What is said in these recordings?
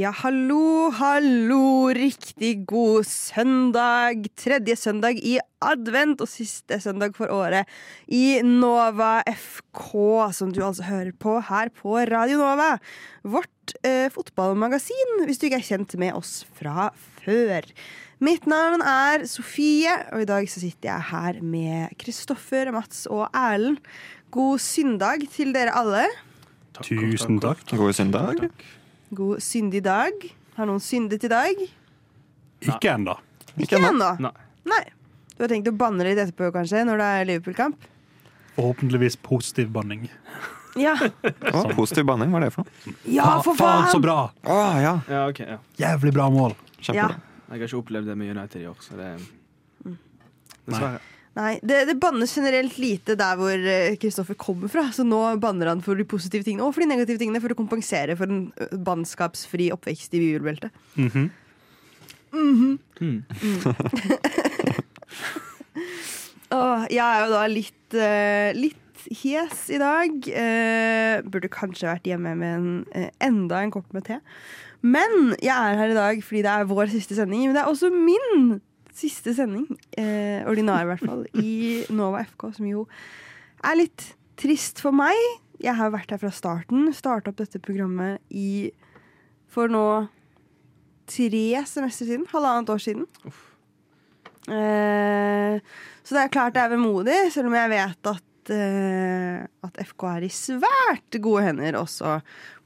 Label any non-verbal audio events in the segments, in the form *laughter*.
Ja, hallo, hallo, riktig god søndag. Tredje søndag i advent og siste søndag for året i Nova FK, som du altså hører på her på Radio Nova. Vårt eh, fotballmagasin, hvis du ikke er kjent med oss fra før. Mitt navn er Sofie, og i dag så sitter jeg her med Kristoffer, Mats og Erlend. God syndag til dere alle. Tusen takk. God søndag. God syndig dag. Har noen syndet i dag? Ikke ennå. Ikke ennå. Nei. Nei. Du har tenkt å banne litt etterpå, kanskje, når det er Liverpool-kamp? Forhåpentligvis positiv banning. Ja. *laughs* Å, positiv banning, hva er det for noe? ja, for faen, faen så bra! Å ja, Ja, okay, ja. Jævlig bra mål. kjempebra. Jeg har ikke opplevd det med United i år, så det Mm. Dessverre. Nei, det, det bannes generelt lite der hvor Kristoffer kommer fra, så nå banner han for de positive tingene og for de negative tingene for å kompensere for en ø, bannskapsfri oppvekst i bibelbeltet. Mm Hmm. *laughs* Åh, jeg er jo da litt, uh, litt hes i dag. Uh, burde kanskje vært hjemme med en, uh, enda en kopp med te. Men jeg er her i dag fordi det er vår siste sending. Men det er også min siste sending, eh, ordinær i hvert fall, i Nova FK, som jo er litt trist for meg. Jeg har vært her fra starten. Starta opp dette programmet i for nå tre semester siden. Halvannet år siden. Eh, så det er klart det er vemodig, selv om jeg vet at, eh, at FK er i svært gode hender også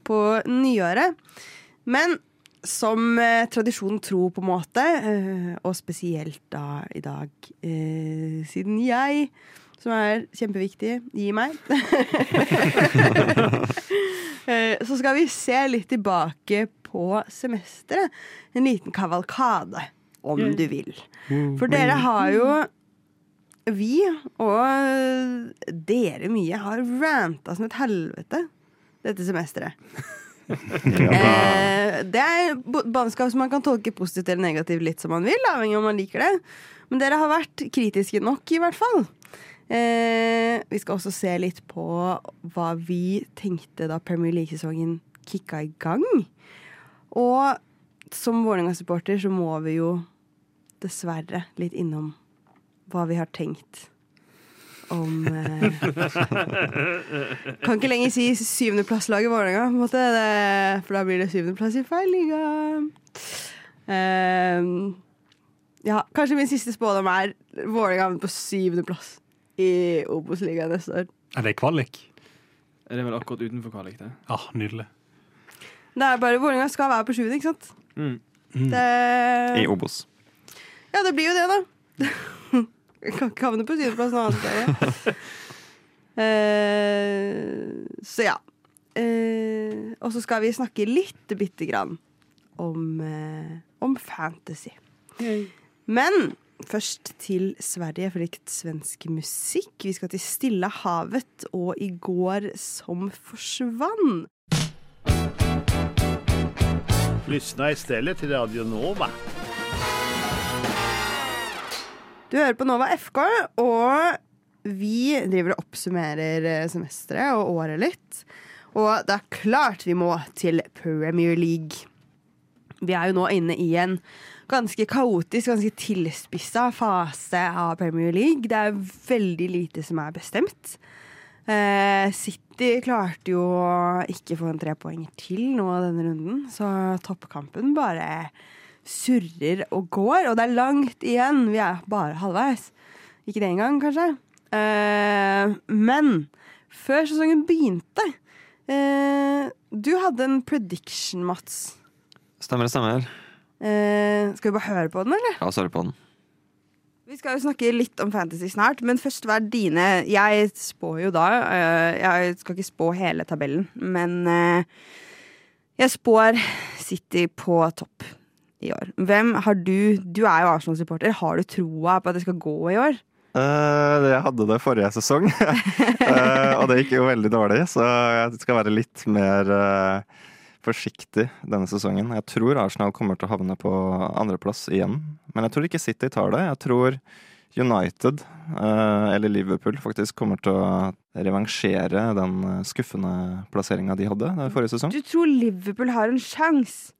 på nyåret. Men som eh, tradisjonen tro, på en måte, eh, og spesielt da i dag, eh, siden jeg, som er kjempeviktig, gir meg *laughs* Eh, Så skal vi se litt tilbake på semesteret. En liten kavalkade, om du vil. For dere har jo Vi og dere mye har ranta som et helvete dette semesteret. *laughs* Eh, det er bannskap som man kan tolke positivt eller negativt litt som man vil, avhengig av om man liker det. Men dere har vært kritiske nok, i hvert fall. Eh, vi skal også se litt på hva vi tenkte da Premier League-sesongen kicka i gang. Og som Vålerenga-supporter så må vi jo dessverre litt innom hva vi har tenkt om eh, Kan ikke lenger si syvendeplasslaget Vålerenga, på en måte, det, for da blir det syvendeplass i feil liga. Eh, ja, kanskje min siste spådom er Vålerenga havner på syvendeplass i Obos-ligaen neste år. Er det kvalik? Er det vel akkurat utenfor kvalik, det? Ja, nydelig. Det er bare Vålerenga skal være på sjuende, ikke sant? Mm. Mm. Det, I Obos. ja, det blir jo det, da. Kan ikke havne på syvendeplass noe annet sted. Eh, så ja. Uh, og så skal vi snakke litt bitte grann om, uh, om fantasy. Men først til Sverige for litt svensk musikk. Vi skal til Stillehavet og I går som forsvann. Lyssna istället till Radio Nova. Du hører på Nova FK, og vi driver og oppsummerer eh, semesteret og året litt. Og det er klart vi må til Premier League. Vi er jo nå inne i en ganske kaotisk, ganske tilspissa fase av Premier League. Det er veldig lite som er bestemt. Eh, City klarte jo å ikke få en tre poeng til nå denne runden, så toppkampen bare surrer og går, og det er langt igjen. Vi er bare halvveis. Ikke det engang, kanskje. Uh, men før sesongen begynte uh, Du hadde en prediction, Mats. Stemmer, stemmer. Uh, skal vi bare høre på den, eller? Ja, høre på den. Vi skal jo snakke litt om fantasy snart, men først hva er dine Jeg spår jo da Jeg skal ikke spå hele tabellen, men jeg spår City på topp i år. Hvem har du Du er jo Arsenal-supporter. Har du troa på at det skal gå i år? Uh, jeg hadde det forrige sesong, uh, *laughs* og det gikk jo veldig dårlig, så jeg skal være litt mer uh, forsiktig denne sesongen. Jeg tror Arsenal kommer til å havne på andreplass igjen, men jeg tror ikke City tar det. Jeg tror United, eller Liverpool, faktisk kommer til å revansjere den skuffende plasseringa de hadde forrige sesong. Du tror Liverpool har en sjanse?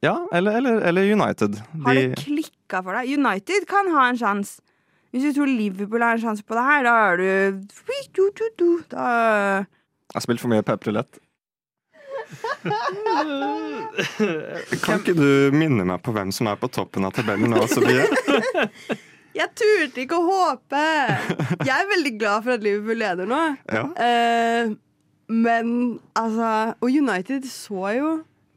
Ja, eller, eller, eller United. Har det De, klikka for deg? United kan ha en sjanse. Hvis du tror Liverpool har en sjanse på det her, da er du Da jeg har spilt for mye Pep Roulette. Kan ikke du minne meg på hvem som er på toppen av tabellen nå, Sofie? *laughs* Jeg turte ikke å håpe! Jeg er veldig glad for at Liverpool leder nå. Ja. Eh, men altså Og United så jo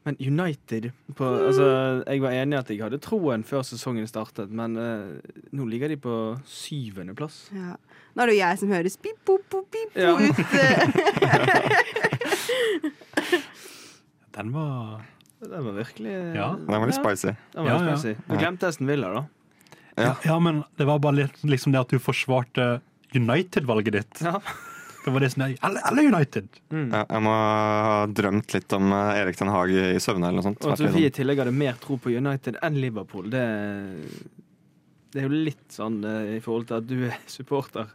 Men United på, altså, Jeg var enig i at jeg hadde troen før sesongen startet, men uh, nå ligger de på syvendeplass. ja. Nå er det jo jeg som høres pip-pop, pip Ja. ut. Den var Den var virkelig Ja. Den var litt spicy. Den var Ja, ja. spicy. Du glemte Esten Villa, da. Ja. Ja, men det var bare litt, liksom det at du forsvarte United-valget ditt. Ja. Det var det som er eller, eller United! Ja, jeg må ha drømt litt om eh, Erik Den Haag i søvne eller noe sånt. Og at vi i tillegg hadde mer tro på United enn Liverpool, det, det er jo litt sånn eh, i forhold til at du er supporter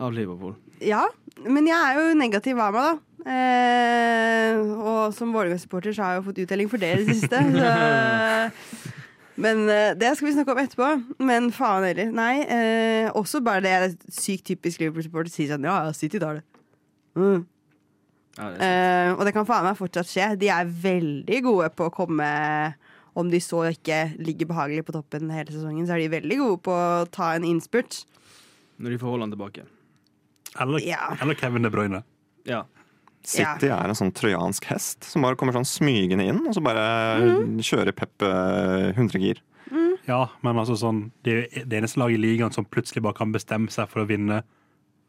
av Liverpool. Ja, men jeg er jo negativ av meg, da. Eh, og som Vålerenga-supporter så har jeg jo fått uttelling for det i det siste. Så, *laughs* men eh, det skal vi snakke om etterpå. Men faen heller. Nei. Eh, også bare det er sykt typisk Liverpool-supporter å si sånn Ja, ja, City tar det. Mm. Ja, det. Eh, og det kan faen meg fortsatt skje. De er veldig gode på å komme Om de så ikke ligger behagelig på toppen hele sesongen, så er de veldig gode på å ta en innspurt. Når de får Haaland tilbake. Eller, Ja. eller Kevin De Bruyne. Ja. City er en sånn trojansk hest som bare kommer sånn smygende inn, og så bare mm. kjører Pep eh, 100 gir. Ja, men altså sånn Det er jo det eneste laget i ligaen som plutselig bare kan bestemme seg for å vinne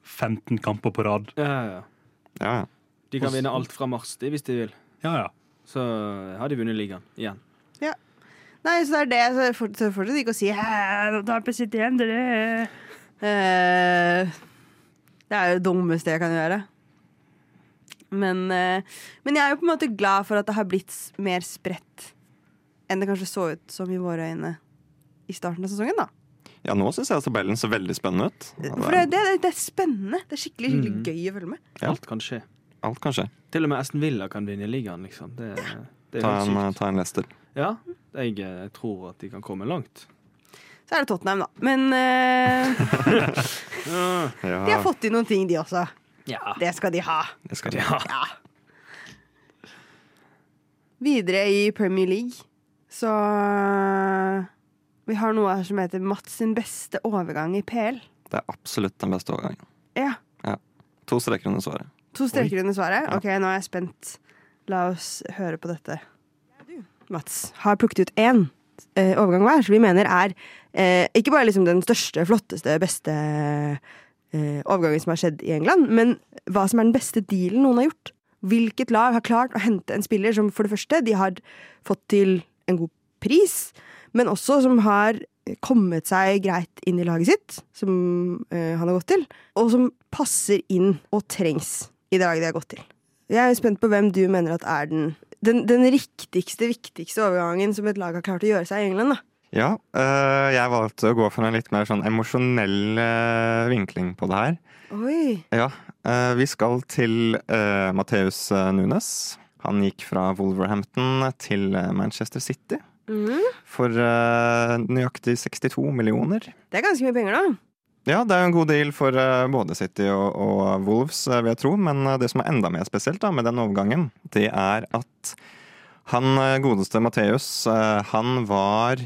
15 kamper på rad. Ja, ja, ja. Ja, ja. De kan vinne alt fra mars de, hvis de vil. Ja, ja. Så har de vunnet ligaen igjen. Nei, så det er det. Så fortsetter de ikke å si Da City igjen, dere. Eh, det er jo det dummeste jeg kan gjøre. Men, eh, men jeg er jo på en måte glad for at det har blitt mer spredt enn det kanskje så ut som i våre øyne i starten av sesongen. da ja, nå syns jeg tabellen ser veldig spennende ut. For det, det, det er spennende. Det er skikkelig, skikkelig Mm. gøy å følge med. Ja. Alt kan skje. Alt kan skje. Til og med Aston Villa kan vinne ligaen, liksom. Det, det er Ta en, eh, sykt. ta en Leicester. Ja, jeg jeg, tror at de kan komme langt. Så er det Tottenham, da. Men uh, *laughs* *laughs* Ja, de har fått inn noen ting, de også. Ja. Det skal de ha. det skal de ha. Ja. Videre i Premier League så Vi har noe her som heter Mats sin beste overgang i PL. Det er absolutt den beste overgangen. Ja. To streker under svaret. To streker under svaret. Ok, nå er jeg spent. La oss høre på dette. Mats, har plukket ut én eh, overgang hver, som vi mener er eh, ikke bare liksom den største, flotteste, beste overgangen som har skjedd i England, men hva som er den beste dealen noen har gjort. Hvilket lag har klart å hente en spiller som for det første de har fått til en god pris, men også som har kommet seg greit inn i laget sitt, som eh, han har gått til, og som passer inn og trengs i det laget de har gått til. Jeg er spent på hvem du mener at er den, den, den riktigste, viktigste overgangen som et lag har klart å gjøre seg i England. da. Ja, øh, jeg valgte å gå for en litt mer sånn emosjonell øh, vinkling på det her. Oi! Ja, øh, vi skal til Matheus Nunes. Han gikk fra Wolverhampton til Manchester City Mm. for nøyaktig 62 millioner. Det er ganske mye penger, da. Ja, det er jo en god deal for både City og, og Wolves, vil jeg tro. Men det som er enda mer spesielt da, med den overgangen, det er at han godeste Matheus, øh, han var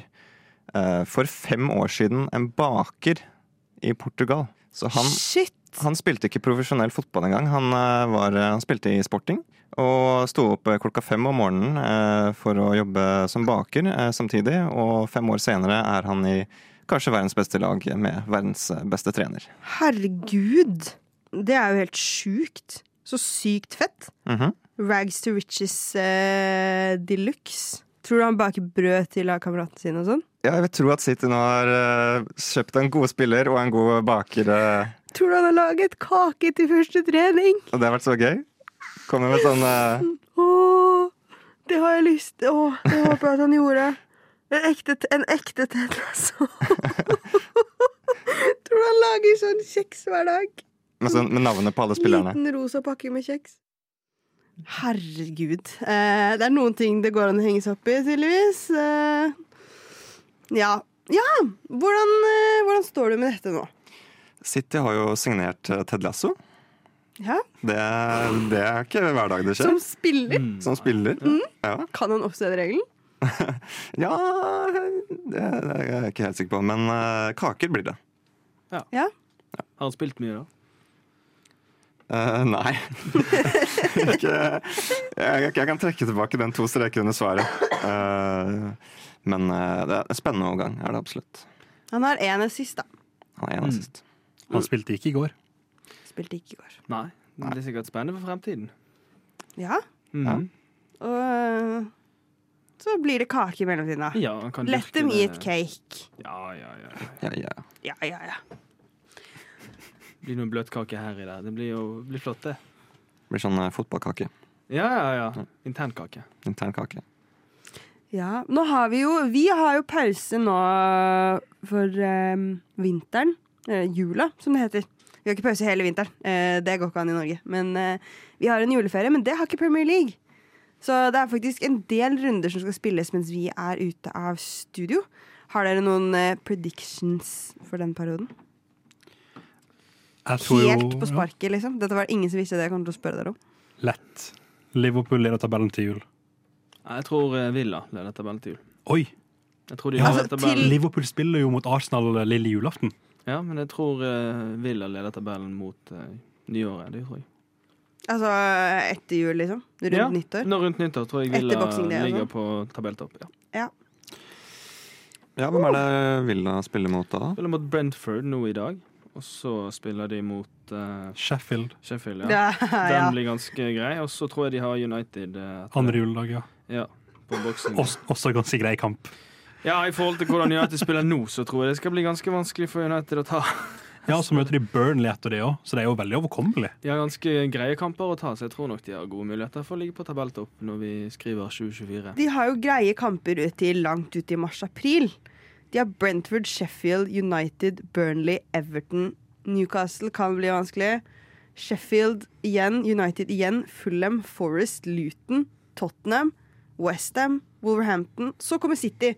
for fem år siden en baker i Portugal. Så han, han spilte ikke profesjonell fotball engang. Han, øh, var, øh, han spilte i sporting. Og sto opp klokka fem om morgenen for å jobbe som baker samtidig. Og fem år senere er han i kanskje verdens beste lag med verdens beste trener. Herregud! Det er jo helt sjukt. Så sykt fett. Mhm. Rags to riches eh, de luxe. Tror du han baker brød til lagkameratene sine og sånn? Ja, jeg vil tro at City nå har uh, kjøpt en god spiller og en god baker. Uh. Tror du han har laget kake til første trening? og det har vært så gøy. Kommer med sånn uh... Åh, det har jeg lyst til. Åh, det håper jeg at han gjorde. En ekte, en ekte Ted Lasso. *laughs* Tror du han lager sånn kjeks hver dag? med, sånn, med navnet på alle spillerne. Liten rosa pakke med kjeks. Herregud. Eh, det er noen ting det går an å henge seg opp i, tydeligvis. Eh, ja. ja. Hvordan, eh, hvordan står du med dette nå? City har jo signert eh, Ted Lasso. Ja. Det, det er ikke hver dag det skjer. Som spiller. Som spiller. Ja. Kan han offside-regelen? *laughs* ja, det, det er jeg ikke helt sikker på. Men eh, kaker blir det. Ja. Har han spilt mye, da? Eh, nei. *laughs* ikke, jeg, jeg kan trekke tilbake den to streker under svaret. Uh, men uh, det er en spennende overgang, er det absolutt. Han har én assist, da. Han er en assist. Han spilte ikke i går. Spilte ikke i går. Nei. Men det er sikkert spennende for fremtiden. Ja. Mhm. Og eh, så blir det kake i mellomtiden, da. Ja, han kan Let them eat cake. Ja, ja, ja. Ja, ja. Ja, ja, ja. Det blir noen bløtkake her i det. Det blir jo blir flott, det. Blir sånn eh, fotballkake. Ja, ja, ja. Internkake. Internkake. Ja, nå har vi jo Vi har jo pause nå for eh, vinteren. Eh, jula, som det heter. Vi har ikke pause hele vinteren. Eh, det går ikke an i Norge. Men eh, vi har en juleferie, men det har ikke Premier League. Så det er faktisk en del runder som skal spilles mens vi er ute av studio. Har dere noen eh, predictions for den perioden? Helt jo- på sparket, liksom. Dette var det ingen som visste det jeg kommer til å spørre dere om. Lett. Liverpool leder tabellen til jul. Jeg tror eh, Villa leder tabellen til jul. Oi! Jeg tror de Ja, Altså, til- Liverpool spiller jo mot Arsenal lille julaften. Ja, men jeg tror eh, Villa leder tabellen mot uh, nyåret. Det tror jeg. Altså etter jul, liksom. Rundt ja, nyttår. Nå rundt nyttår tror jeg Villa Boxing Day ligger sånn. på tabelltopp. Ja. Ja, hvem er det Villa spiller mot da? Spiller mot Brentford nå i dag, og så spiller de mot uh, Sheffield Sheffield. *laughs* Ja. Ja, Den blir ganske grei. Og så tror jeg de har United Uh, andre juledag, ja. Ja, på boksing. Også, også ganske grei kamp. Ja, I forhold til hvordan United spiller nå, så tror jeg det skal bli ganske vanskelig for United å ta. Ja, og Så møter de Burnley etter det òg, så det er jo veldig overkommelig. De har ganske greie kamper å ta, så jeg tror nok de har gode muligheter for å ligge på tabelltopp når vi skriver 2024. De har jo greie kamper ut til langt ut i mars-april. De har Brentford, Sheffield, United, Burnley, Everton. Newcastle kan bli vanskelig. Sheffield igjen, United igjen, Fulham, Forest, Luton, Tottenham, Westham, Wolverhampton. Så kommer City.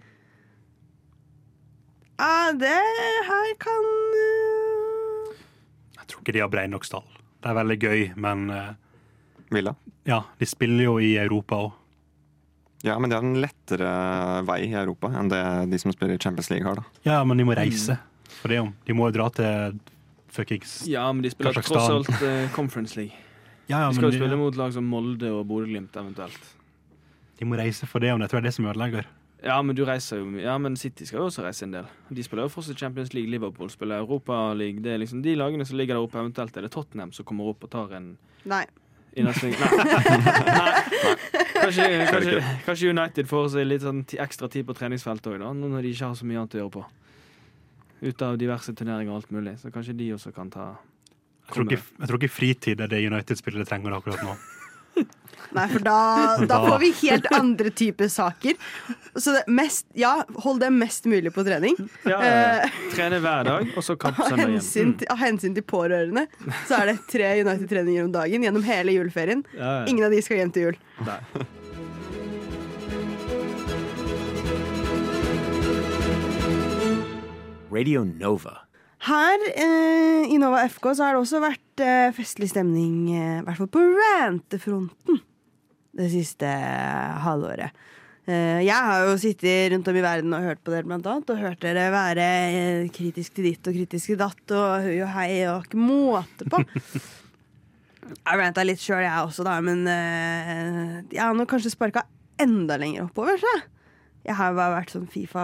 Ja, det her kan øh, Jeg tror ikke de har brei nok stall. Det er veldig gøy, men eh, Villa? ja, de spiller jo i Europa òg. Ja, men de har en lettere vei i Europa enn det de som spiller i Champions League har, da. Ja, men de må reise for det. om. De må jo dra til fuckings Ja, men de spiller tross alt uh, *laughs* Conference League. Ja, ja, De skal jo spille de, mot lag som Molde og Bodø-Glimt eventuelt. de må reise for det. om. Jeg tror det er det som ødelegger. Ja, men du reiser jo mye. Ja, men City skal jo også reise en del. De spiller jo fortsatt Champions League, Liverpool spiller Europa League. Det er liksom de lagene som ligger der oppe. Eventuelt er det Tottenham som kommer opp og tar en Nei. innersving. *laughs* Nei. *laughs* Nei. Kanskje, *laughs* kanskje, kanskje United får seg litt sånn ekstra tid på treningsfeltet òg. Nå når de ikke har så mye annet å gjøre på. Ut av diverse turneringer og alt mulig. Så kanskje de også kan ta Jeg tror ikke, jeg tror ikke fritid er det United-spillere trenger akkurat nå. Nei, for da, da får vi helt andre typer saker. Så det mest, ja, hold det mest mulig på trening. ja, Eh, Trene hver dag, og så kamp *laughs* søndagen. hensyn, til, av hensyn til pårørende så er det tre United-treninger om dagen gjennom hele juleferien. Ja, ja. Ingen av de skal hjem til jul. Nei. Radio Nova. Her eh, i Nova FK så har det også vært eh, festlig stemning, eh, i hvert fall på rantefronten, det siste eh, halvåret. Eh, jeg har jo sittet rundt om i verden og hørt på dere, blant annet, og hørt dere være eh, kritisk til ditt og kritisk til datt, og høy og hei og ikke måte på. *laughs* Jeg ranta litt sjøl, jeg også, da, men eh, jeg har nok kanskje sparka enda lenger oppover. Så. Jeg har bare vært sånn Fifa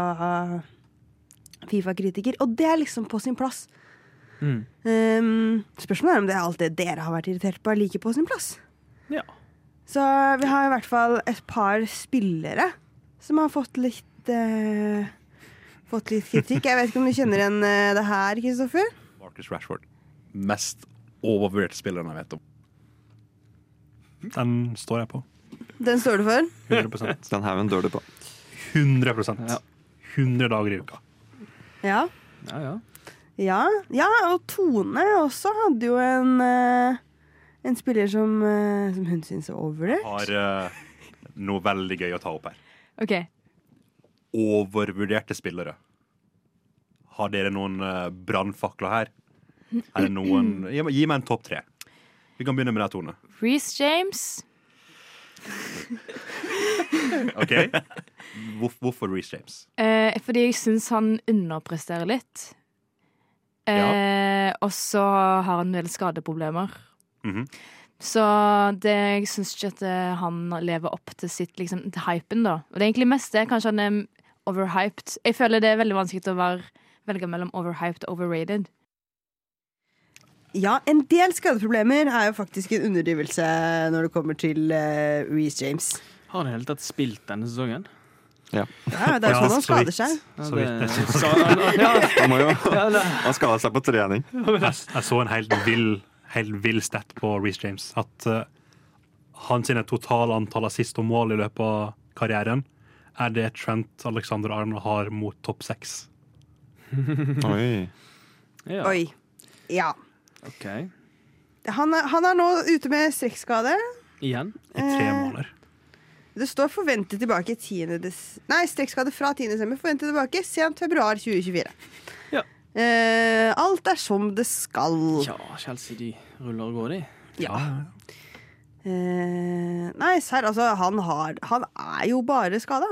Fifa-kritiker, og det er liksom på sin plass. Mm. Um, spørsmålet er om det er alt det dere har vært irritert på, er like på sin plass. Ja. Så vi har i hvert fall et par spillere som har fått litt uh, Fått litt kritikk. Jeg vet ikke om du kjenner igjen uh, det her, Kristoffer? Marcus Rashford. Mest overvurderte spilleren jeg vet om. Den står jeg på. Den står du for. 100% Den haugen dør du på. 100 100 dager i uka. Ja. Ja, ja. Ja, ja og Tone også hadde jo en, eh, En spiller som, eh, som hun syns er overvurdert? Har eh, noe veldig gøy å ta opp her. OK. Overvurderte spillere. Har dere noen uh, brannfakler her? Er det noen Gi, meg- gi meg en topp tre. Vi kan begynne med deg, Tone. Reece James. *laughs* Ok? Hvorf- hvorfor Reece James? Eh, fordi jeg syns han underpresterer litt. Eh, Og så har han en del skadeproblemer. -hmm. Så det, jeg syns ikke at eh, han lever opp til sitt liksom, til hypen, da. Og det er egentlig mest det. Kanskje han er overhyped. Jeg føler det er veldig vanskelig å være, velge mellom overhyped og overrated. Ja, en del skadeproblemer er jo faktisk en underdrivelse når det kommer til uh, Reece James. Har han i hele tatt spilt denne sesongen? Ja, det er sånn Ja, han skader seg. Ja, Så vidt *laughs* så. Sa- han- ja, *laughs* jo, han skader seg på trening. *laughs* Jeg, jeg så en helt vill, helt vill stat på Reece James. At uh, hans totale antall assist og mål i løpet av karrieren er det Trent Alexander Arnold har mot topp seks. Oi. ja. Oi. Ja. OK. Han er, han er nå ute med strekkskade. Igjen? I tre Eh. måneder. Det står forventet tilbake 10. Des Nei, strekkskade fra 10. desember. Forventet tilbake sent februar 2024. Ja. Eh, alt er som det skal. Ja, Chelsea de ruller og går, de. Ja. Eh, nei, serr, altså, han, har, han er jo bare skada.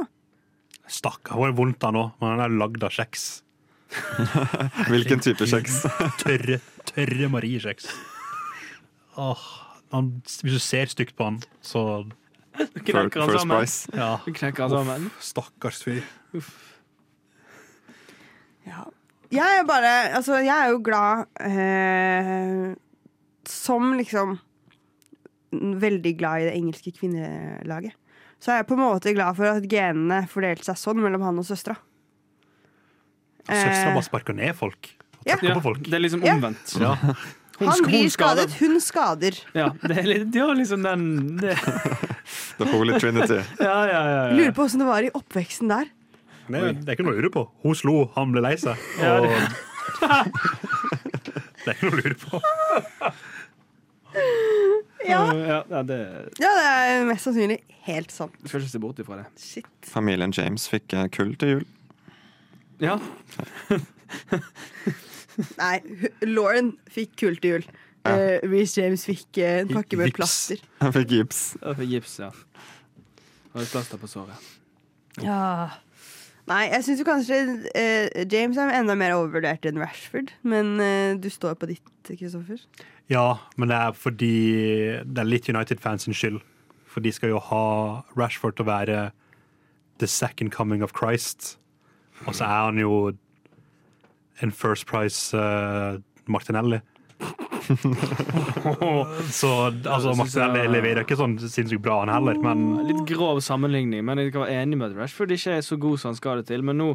Stakkar, hvor vondt han nå, men han er lagd av kjeks. *laughs* Hvilken type kjeks? Tørre, tørre Marie-kjeks. Åh, hvis du ser stygt på han, så Knekker han sammen. ja. Knekker han sammen. Stakkars fyr. Ja. Jeg er bare Altså, jeg er jo glad eh, Som liksom veldig glad i det engelske kvinnelaget. Så er jeg på en måte glad for at genene fordelte seg sånn mellom han og søstera. Søstera Eh, bare sparker ned folk. Ja. tråkker Ja, på folk. det er liksom omvendt. Ja. Hun Han blir skadet, hun skader. Ja, det er litt, ja, liksom den det, *laughs* The Holy Trinity. *laughs* Ja, ja, ja. Lurer på åssen det var i oppveksten der. Det, det er ikke noe å lure på. Hun slo, han ble lei seg. Ja, Og... det- *laughs* det er ikke noe å lure på. Ja, ja, ja det ja det er mest sannsynlig helt sant. Du skal ikke se bort ifra det. Shit. Familien James fikk eh, kull til jul. Ja, Nei, Lauren fikk kult til jul. Ja. Uh, Reece James fikk uh, en pakke med Gips. plaster. Han fikk gips. Han fikk gips, ja. Og et plaster på såret. Ja. Nei, jeg syns kanskje uh, James er enda mer overvurdert enn Rashford. Men du står på ditt, Kristoffer. Ja, men det er fordi det er litt United-fans sin skyld. For de skal jo ha Rashford til å være the second coming of Christ. Og så er han jo en First Price uh, Martinelli. *laughs* så altså, Martinelli leverer ikke sånn sinnssykt bra, han heller, men Litt grov sammenligning, men jeg kan være enig med Rashford ikke er så god som han skal det til. Men nå,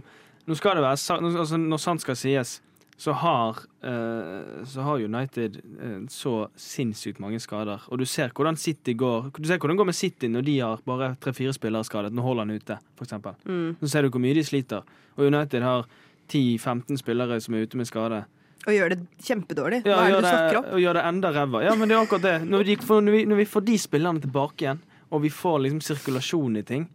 nå skal det være altså, Når sant skal sies, så har, uh, så har United uh, så sinnssykt mange skader. Og du ser hvordan City går Du ser hvordan det går med City når de har bare tre-fire spillere skadet. Nå holder han ute, eksempel. Mm. Så ser du hvor mye de sliter. Og United har 10-15 spillere som er ute med skade. Og gjør det kjempedårlig. Ja, Hva er gjør det du snakker om? og gjør det enda ræva. Ja, men det er akkurat det. Når, de, når, vi, når vi får de spillerne tilbake igjen, og vi får liksom sirkulasjon i ting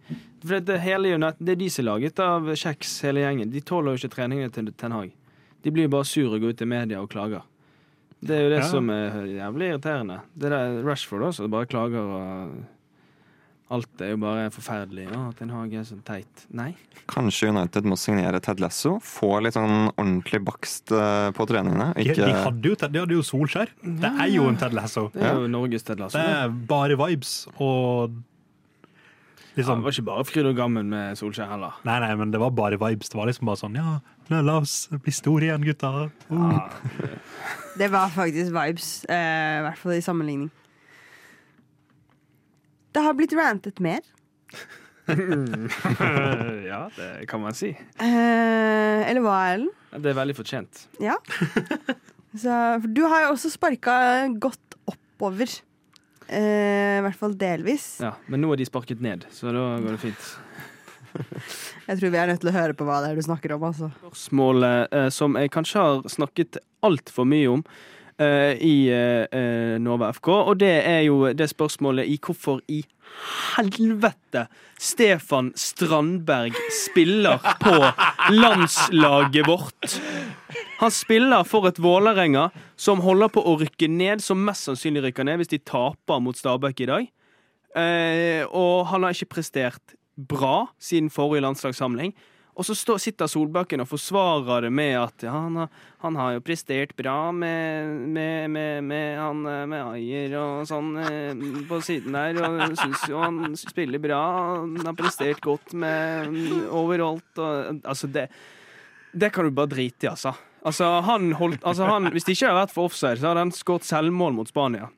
For det, det, hele det er de som er laget av kjeks, hele gjengen. De tåler jo ikke treningene til Ten Hag. De blir jo bare sure og går ut i media og klager. Det er jo det Ja. som er jævlig irriterende. Det der Rashford også, bare klager og Alt er jo bare forferdelig. Å, Ten Hag er så teit. Nei. Kanskje United må signere Ted Lasso? Få litt sånn ordentlig bakst eh, på treningene? de, Ikke de, hadde jo, de hadde jo Solskjær. Det er jo en Ted Lasso. Det er jo Norges Ted Lasso. Det er bare vibes og Ja, det liksom var ikke bare fryd og gammen med Solskjær heller. Nei, nei, men det var bare vibes. Det var liksom bare sånn Ja, la, oss bli store igjen, gutta. Uh. Det var faktisk vibes, eh, i hvert fall i sammenligning. Det har blitt rantet mer. *laughs* ja, det kan man si. Eh, eller hva, Ellen? Det er veldig fortjent. Ja. Så, for du har jo også sparka godt oppover. Eh, I hvert fall delvis. Ja, Men nå er de sparket ned, så da går det fint. Jeg tror vi er nødt til å høre på hva det er du snakker om. Altså. Spørsmålet eh, som jeg kanskje har snakket altfor mye om, i eh, eh, Nova FK, og det er jo det spørsmålet i hvorfor i helvete Stefan Strandberg spiller på landslaget vårt. Han spiller for et Vålerenga som holder på å rykke ned, som mest sannsynlig rykker ned hvis de taper mot Stabæk i dag. Eh, og han har ikke prestert bra siden forrige landslagssamling. Og så stå, sitter Solbakken og forsvarer det med at ja, han, har, han har jo prestert bra med, med, med, med, han, med Ayer og sånn eh, på siden der. Og syns jo han spiller bra. Han har prestert godt med overalt. Og, altså, det, det kan du bare drite i, altså. Altså, han holdt, altså han, hvis det ikke hadde vært for offside, så hadde han skåret selvmål mot Spania.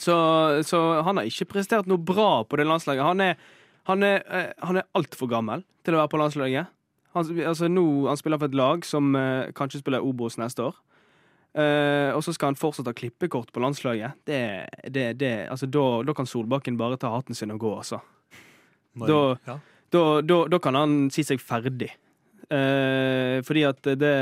Så, så han har ikke prestert noe bra på det landslaget. Han er, han er, eh, han er altfor gammel til å være på landslaget. Han, altså, nå, han spiller for et lag som eh, kanskje spiller Obos neste år. Eh, og så skal han fortsatt ha klippekort på landslaget. Det, det, det, altså, da, da kan Solbakken bare ta hatten sin og gå, altså. Da, ja. da, da, da kan han si seg ferdig. Eh, fordi at det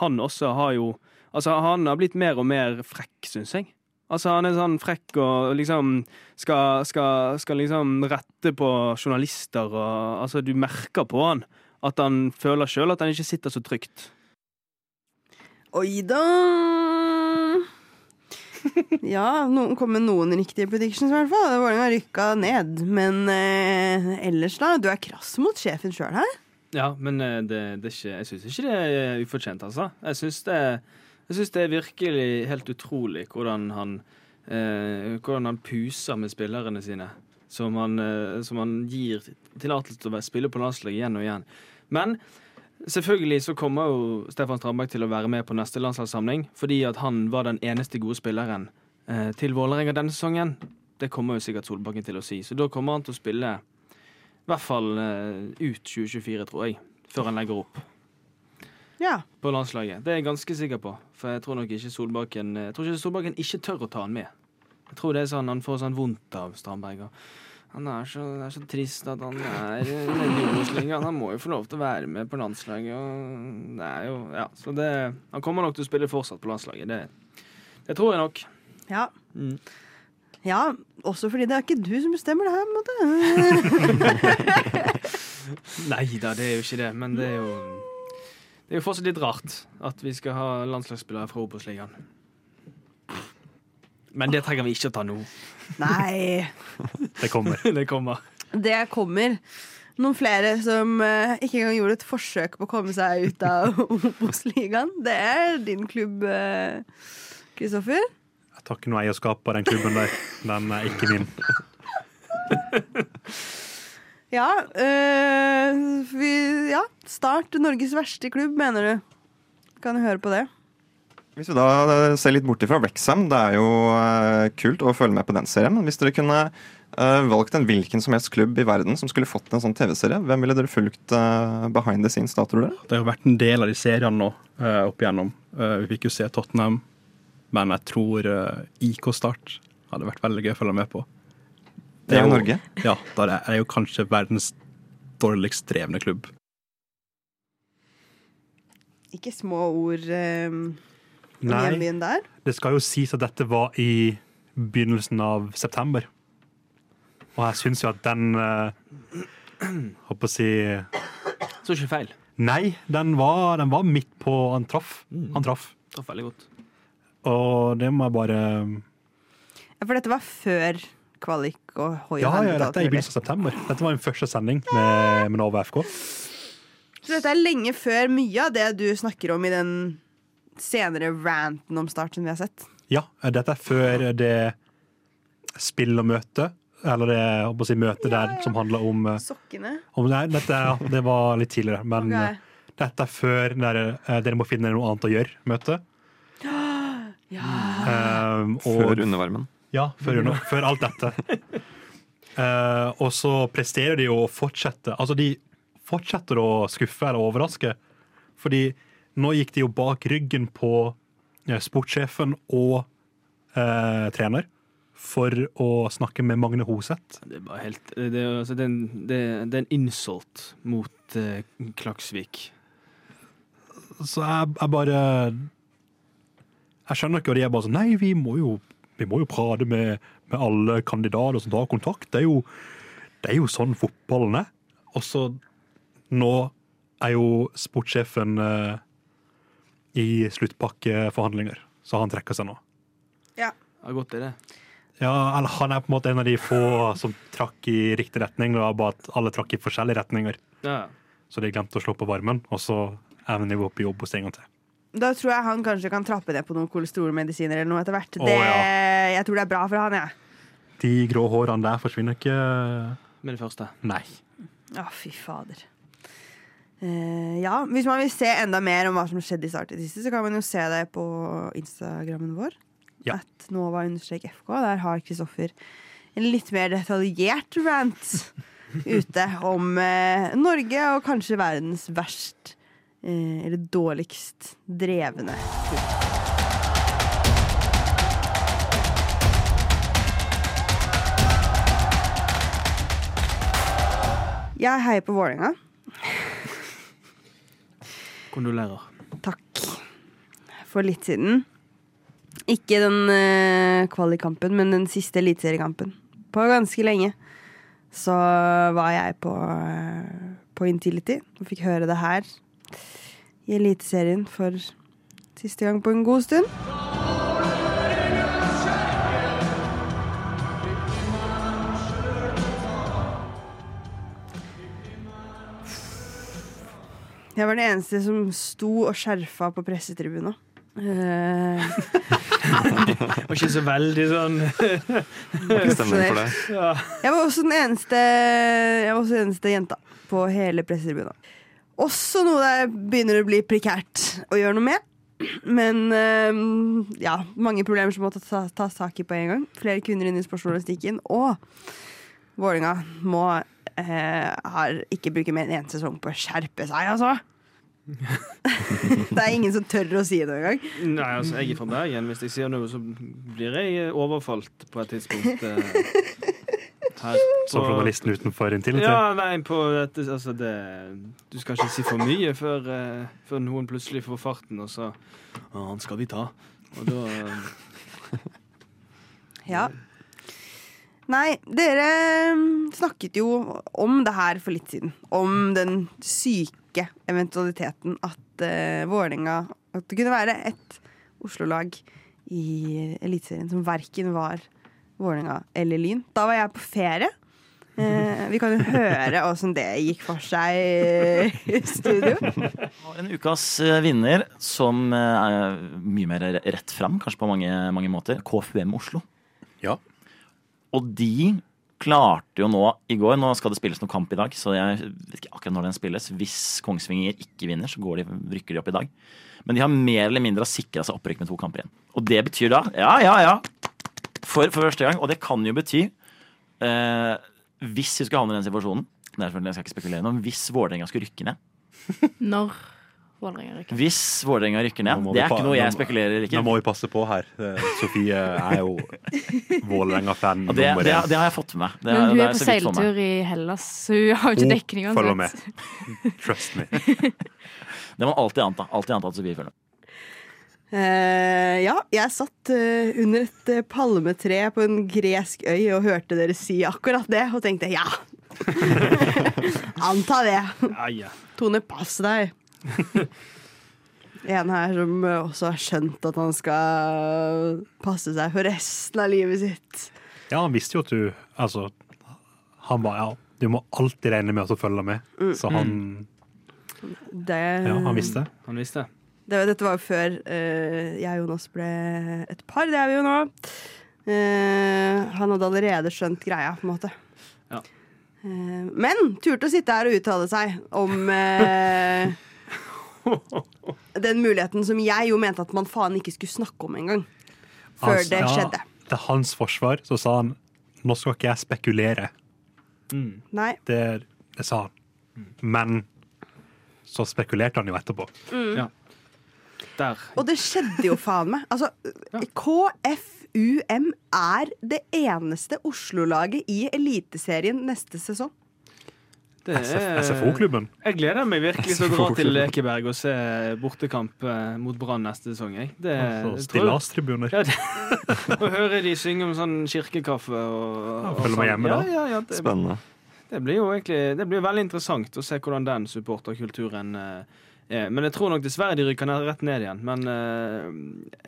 Han også har jo Altså, han har blitt mer og mer frekk, syns jeg. Altså, han er sånn frekk og liksom skal, skal, skal liksom rette på journalister og Altså, du merker på han at han føler sjøl at han ikke sitter så trygt. Oi da! *laughs* Ja, noen kom med noen riktige predictions, i hvert fall. Vålerenga rykka ned. Men eh, ellers, da? Du er krass mot sjefen sjøl her. Ja, men eh, det, det er ikke, jeg syns ikke det er ufortjent, altså. Jeg syns det, jeg synes det er virkelig helt utrolig hvordan han eh, Hvordan han puser med spillerne sine. Som han, eh, som han gir tillatelse til å spille på landslaget igjen og igjen. Men selvfølgelig så kommer jo Stefan Strandberg til å være med på neste landslagssamling, fordi at han var den eneste gode spilleren eh, til Vålerenga denne sesongen. Det kommer jo sikkert Solbakken til å si. Så da kommer han til å spille i hvert fall eh, ut 2024, tror jeg. Før han legger opp Ja. på landslaget. Det er jeg ganske sikker på. For jeg tror nok ikke Solbakken Jeg tror ikke Solbakken ikke tør å ta han med. Jeg tror det er sånn han får sånn vondt av Strandberg. Han er så, er så trist at han er nede. Han må jo få lov til å være med på landslaget. Og det er jo, ja, så det, han kommer nok til å spille fortsatt på landslaget. Det, det tror jeg nok. Ja. Mm. ja. Også fordi det er ikke du som bestemmer det her, på en måte. *laughs* Nei da, det er jo ikke det. Men det er jo Det er jo fortsatt litt rart at vi skal ha landslagsspillere fra Obos-ligaen. Men det trenger vi ikke å ta nå. Nei. *laughs* Det kommer. *laughs* Det kommer. Det kommer. Noen flere som uh, ikke engang gjorde et forsøk på å komme seg ut av *laughs* Obos-ligaen. Det er din klubb, Kristoffer. Kristoffer. Jeg tar ikke noe eierskap på den klubben der. Den er ikke min. Ja, øh, vi, ja. Start Norges verste klubb, mener du. Kan du høre på det? Hvis vi da eh, ser litt bort ifra Wrexham, det er jo eh, kult å følge med på den serien. Men hvis dere kunne eh, valgt en hvilken som helst klubb i verden som skulle fått en sånn TV-serie, hvem ville dere fulgt eh, behind the scenes da, tror dere? Det har jo vært en del av de seriene nå opp igjennom. Vi fikk jo se Tottenham, men jeg tror IK Start hadde vært veldig gøy å følge med på. Det er jo Norge. Ja, da er det jo kanskje verdens dårligst drevne klubb. Ikke små ord um, om Nei, hjembyen der. det skal jo sies at dette var i begynnelsen av september. Og jeg syns jo at den *clears throat* uh, Håper å si Så ikke feil. Nei, den var, den var midt på Han traff. Han traff. Traff veldig godt. Og det må jeg bare Ja, for dette var før kvalik og hoi Ja, ja, dette er i begynnelsen av september. Dette var min første sending med, med Nova FK. Så dette er lenge før mye av det du snakker om i den senere ranten om Start som vi har sett. Ja, dette er før det spill og møte. Eller det å si, møte der som handler om, eh, Sokkene. om Nei, dette det var litt tidligere. Men okay. eh, dette er før dere, eh, dere må finne noe annet å gjøre. Møte. *gasps* Ja. Um, Før undervarmen. Ja, før, under- før alt dette. Uh, *laughs* og så presterer de å fortsette Altså, de fortsetter å skuffe eller overraske. Fordi nå gikk de jo bak ryggen på eh, sportssjefen og uh, trener for å snakke med Magne Hoseth. Det er bare helt Det, det, altså, det, det er en insult mot uh, Klaksvik. Så jeg, jeg bare Jeg skjønner ikke, og de er bare sånn Nei, vi må jo, vi må jo prate med, med alle kandidater som tar kontakt. Det er jo, det er jo sånn fotballen er. Og så nå er jo sportssjefen eh, i sluttpakkeforhandlinger, så han trekker seg nå. Ja, godt er det. Ja, eller Han er på en måte en av de få som trakk i riktig retning, og var bare at alle trakk i forskjellige retninger. Ja. Så de glemte å slå på varmen, og så er vi opp i jobb hos en gang til. Da tror jeg han kanskje kan trappe ned på noen kolesterolmedisiner eller noe etter hvert. Å, Det, ja. Jeg tror det er bra for han, jeg. De grå hårene der forsvinner ikke Med det første. Nei. Å, fy fader. Eh, ja, Hvis man vil se enda mer om hva som skjedde i Start i det siste, så kan man jo se det på Instagrammen vår. Ja. At Nova-FK. Der har Kristoffer en litt mer detaljert rant *laughs* ute om eh, Norge og kanskje verdens verst eller dårligst drevne klubb. Jeg heier på Vålerenga. Kondolerer. Takk. For litt siden. Ikke den uh, kvalikkampen, men den siste eliteseriekampen. På ganske lenge. Så var jeg på, uh, på Intility og fikk høre det her i Eliteserien for siste gang på en god stund. Jeg var den eneste som sto og skjerfa på pressetribuna. Uh, *laughs* Var ikke så veldig sånn jeg var også den eneste Jeg var også den eneste jenta på hele pressetribuna. Også noe det begynner å bli prekært å gjøre noe med. Men eh, ja, mange problemer som må tas, ta tak i på en gang. Flere kvinner inn i sportsjournalistikken. Og Vålinga må eh, har ikke bruke mer enn én sesong på å skjerpe seg, altså. *laughs* det er ingen som tør å si det engang. Nei, altså, jeg er fra Bergen. Hvis jeg sier noe, så blir jeg overfalt på et tidspunkt. *laughs* Eh, her Som journalisten utenfor inntil? Ja, nei, på dette Altså, det Du skal ikke si for mye før, eh, før noen plutselig får farten, og så Å, han skal vi ta. Og da eh, *laughs* Ja. Nei, dere mm, snakket jo om det her for litt siden. Om den syke eventualiteten at uh, Vålerenga At det kunne være et Oslo-lag i Eliteserien som verken var Vålerenga eller Lyn. Da var jeg på ferie. Eh, vi kan jo høre åssen det gikk for seg i studio. En ukas eh, vinner som eh, er mye mer rett fram, kanskje på mange, mange måter. KFUM Oslo. Ja. Og de klarte jo nå i går Nå skal det spilles noen kamp i dag, så jeg vet ikke akkurat når den spilles. Hvis Kongsvinger ikke vinner, så går de, rykker de opp i dag. Men de har mer eller mindre sikra seg opprykk med to kamper igjen. Og det betyr da Ja, ja, ja. For, for første gang. Og det kan jo bety eh, Hvis vi skulle havne i den situasjonen det er selvfølgelig- Jeg skal ikke spekulere noe, hvis Vålerenga skulle rykke ned *laughs* Når Vålerenga rykker. Hvis Vålerenga rykker ned, det er ikke noe jeg spekulerer i. Nå må vi passe på her. Eh, Sofie er jo Vålerenga-fan det, nummer én. det har jeg fått med meg. Det, Men hun det er på seiltur i Hellas, så hun har jo ikke dekning dekning følger med. Trust me. *laughs* Det må man alltid anta. Alltid anta at Sofie følger med. Eh, ja, jeg satt uh, under et uh, palmetre på en gresk øy og hørte dere si akkurat det, og tenkte ja. *laughs* Anta det. Ja, ja. Tone, pass deg. *laughs* En her som også har skjønt at han skal passe seg for resten av livet sitt. Ja, han visste jo at du Altså, han bare ja, du må alltid regne med at hun følger med. Så han Det, Ja, han visste. Han visste. Det dette var jo før uh, jeg og Jonas ble et par. Det er vi jo nå. Uh, han hadde allerede skjønt greia, på en måte. Ja. Uh, men turte å sitte her og uttale seg om *laughs* den muligheten som jeg jo mente at man faen ikke skulle snakke om engang. Før Altså, det ja, skjedde. Til hans forsvar så sa han nå skal ikke jeg spekulere. Mm. Nei. Det, det sa han. Men så spekulerte han jo etterpå. Ja. Der. Og det skjedde jo faen meg. Altså, KFUM er det eneste Oslo-laget i Eliteserien neste sesong. Er- SFO-klubben. Jeg gleder meg virkelig til å dra til Lekeberg og se bortekamp eh, mot Brann neste sesong. Jeg. Det, Altså, Stillastribuner. Ja, *laughs* det- Å høre de synge om sånn kirkekaffe og, ja, Følge meg sånn. hjemme da. ja, ja, det, Spennende. det blir jo egentlig Det blir veldig interessant å se hvordan den supporterkulturen eh. Men jeg tror nok dessverre de rykker ned, rett ned igjen. Men eh,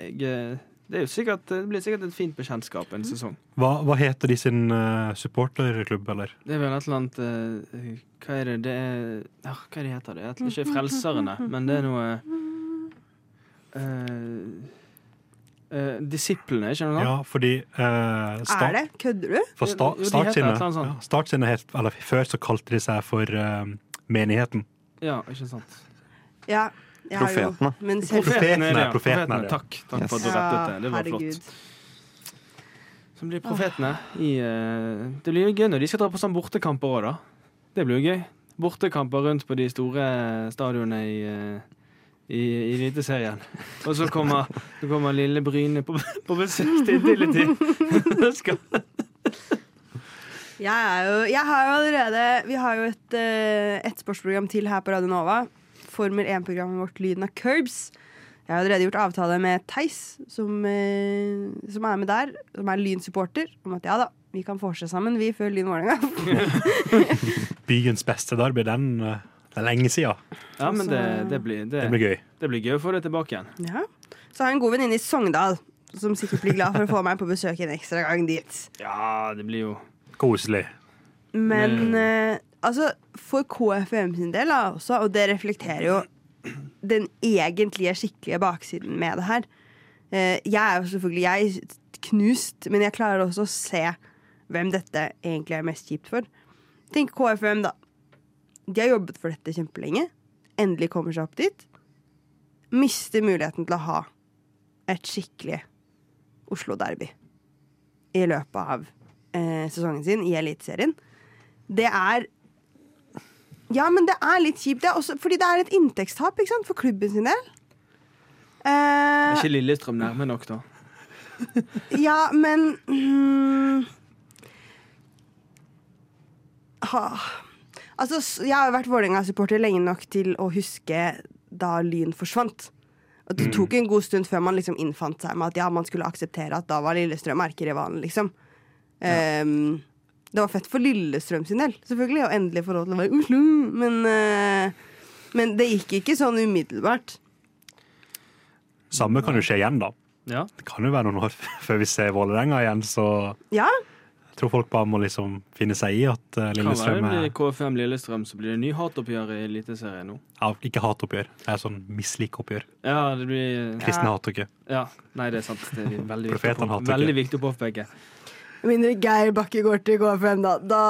jeg, eh, det, er jo sikkert, det blir sikkert et fint bekjentskap en sesong. Hva, hva heter de sin eh, supporterklubb, eller? Det er vel et eller annet eh, Hva er det det er ja, Hva er det heter det? Jeg tror ikke Frelserne, men det er noe uh, Uh, Disiplene, ikke noe Ja, fordi uh, start, Er det? Kødder du? For sta, Start sine, ja, Start sine het, eller Før så kalte de seg for uh, Menigheten. Ja, ikke sant. Ja. har jo- Profetene. Men selv, Profetene, det, ja. profetene det. Takk, takk Yes. for at du rettet det. Det var herregud. flott. Så blir profetene i uh, Det blir jo gøy når de skal dra på sånn bortekamper òg, da. Det blir jo gøy. Bortekamper rundt på de store stadionene i, uh, i, i Eliteserien. Og så kommer, så kommer lille Bryne på, på besøk til Intility. *laughs* Jeg, er jo, jeg har jo allerede Vi har jo et, eh, et sportsprogram til her på Radio Nova. Formel 1-programmet vårt Lyden av Curbs. Jeg har allerede gjort avtale med Theis, som, eh, som er med der. Som er Lyn-supporter. Om at ja da, vi kan vorse sammen, vi, før Lyn Vålerenga. *laughs* Byens beste derby, den eh, det er lenge siden. Ja, men det, det, blir, det, Det blir gøy. det blir gøy å få det tilbake igjen. Ja. Så har jeg en god venninne i Sogndal, som sikkert blir glad for å få meg på besøk en ekstra gang dit. Ja, det blir jo Koselig. Men eh, altså, for KFUM sin del da, også, og det reflekterer jo den egentlige, skikkelige baksiden med det her. Eh, jeg er jo selvfølgelig jeg knust, men jeg klarer også å se hvem dette egentlig er mest kjipt for. Tenk KFUM, da. De har jobbet for dette kjempelenge. Endelig kommer seg opp dit. Mister muligheten til å ha et skikkelig Oslo-derby i løpet av eh, sesongen sin i Eliteserien. Det er Ja, men det er litt kjipt. Det er også, fordi det er et inntektstap ikke sant, for klubben sin del. Er Eh, ikke Lillestrøm nærme nok, da? *laughs* ja, men mm, ha, Altså, s- jeg har jo vært Vålerenga-supporter lenge nok til å huske da Lyn forsvant. Og det tok en god stund før man liksom innfant seg med at ja, man skulle akseptere at da var Lillestrøm erkerivalen, liksom. Ehm, det var fett for Lillestrøm sin del, selvfølgelig, å endelig få lov til å være i Oslo. Men, eh, men det gikk ikke sånn umiddelbart. Samme kan jo skje igjen, da. Ja. Det kan jo være noen år før vi ser Vålerenga igjen, så Ja, jeg tror folk bare må liksom finne seg i at er Kan være det Lillestrøm blir KFM Lillestrøm, så blir det ny hatoppgjør i Eliteserien nå. ja, Ikke hatoppgjør, det er sånn mislikeoppgjør. Ja, det blir Kristne hater ikke. Ja, nei, det er sant. Det er veldig *laughs* viktig, å veldig viktig å påpeke. Med mindre Geir Bakke går til KFM, da. da.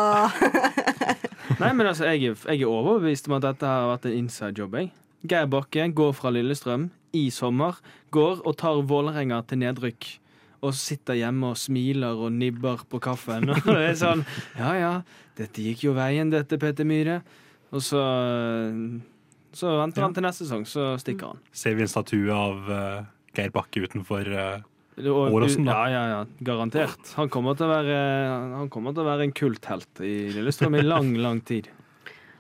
*laughs* Nei, men altså, jeg, jeg er overbevist om at dette har vært en inside job. Jeg. Geir Bakke går fra Lillestrøm i sommer, går og tar Vålerenga til nedrykk. Og sitter hjemme og smiler og nibber på kaffen. *laughs* Og det er sånn Ja ja, dette gikk jo veien, dette, Peter Myhre. Og så Så venter han til neste sesong, så stikker han. Ser vi en statue av uh, Geir Bakke utenfor eh, Og- da. Ja, ja, ja. Garantert. Han kommer til å være, han til å være en kulthelt i Lillestrøm i lang, lang tid.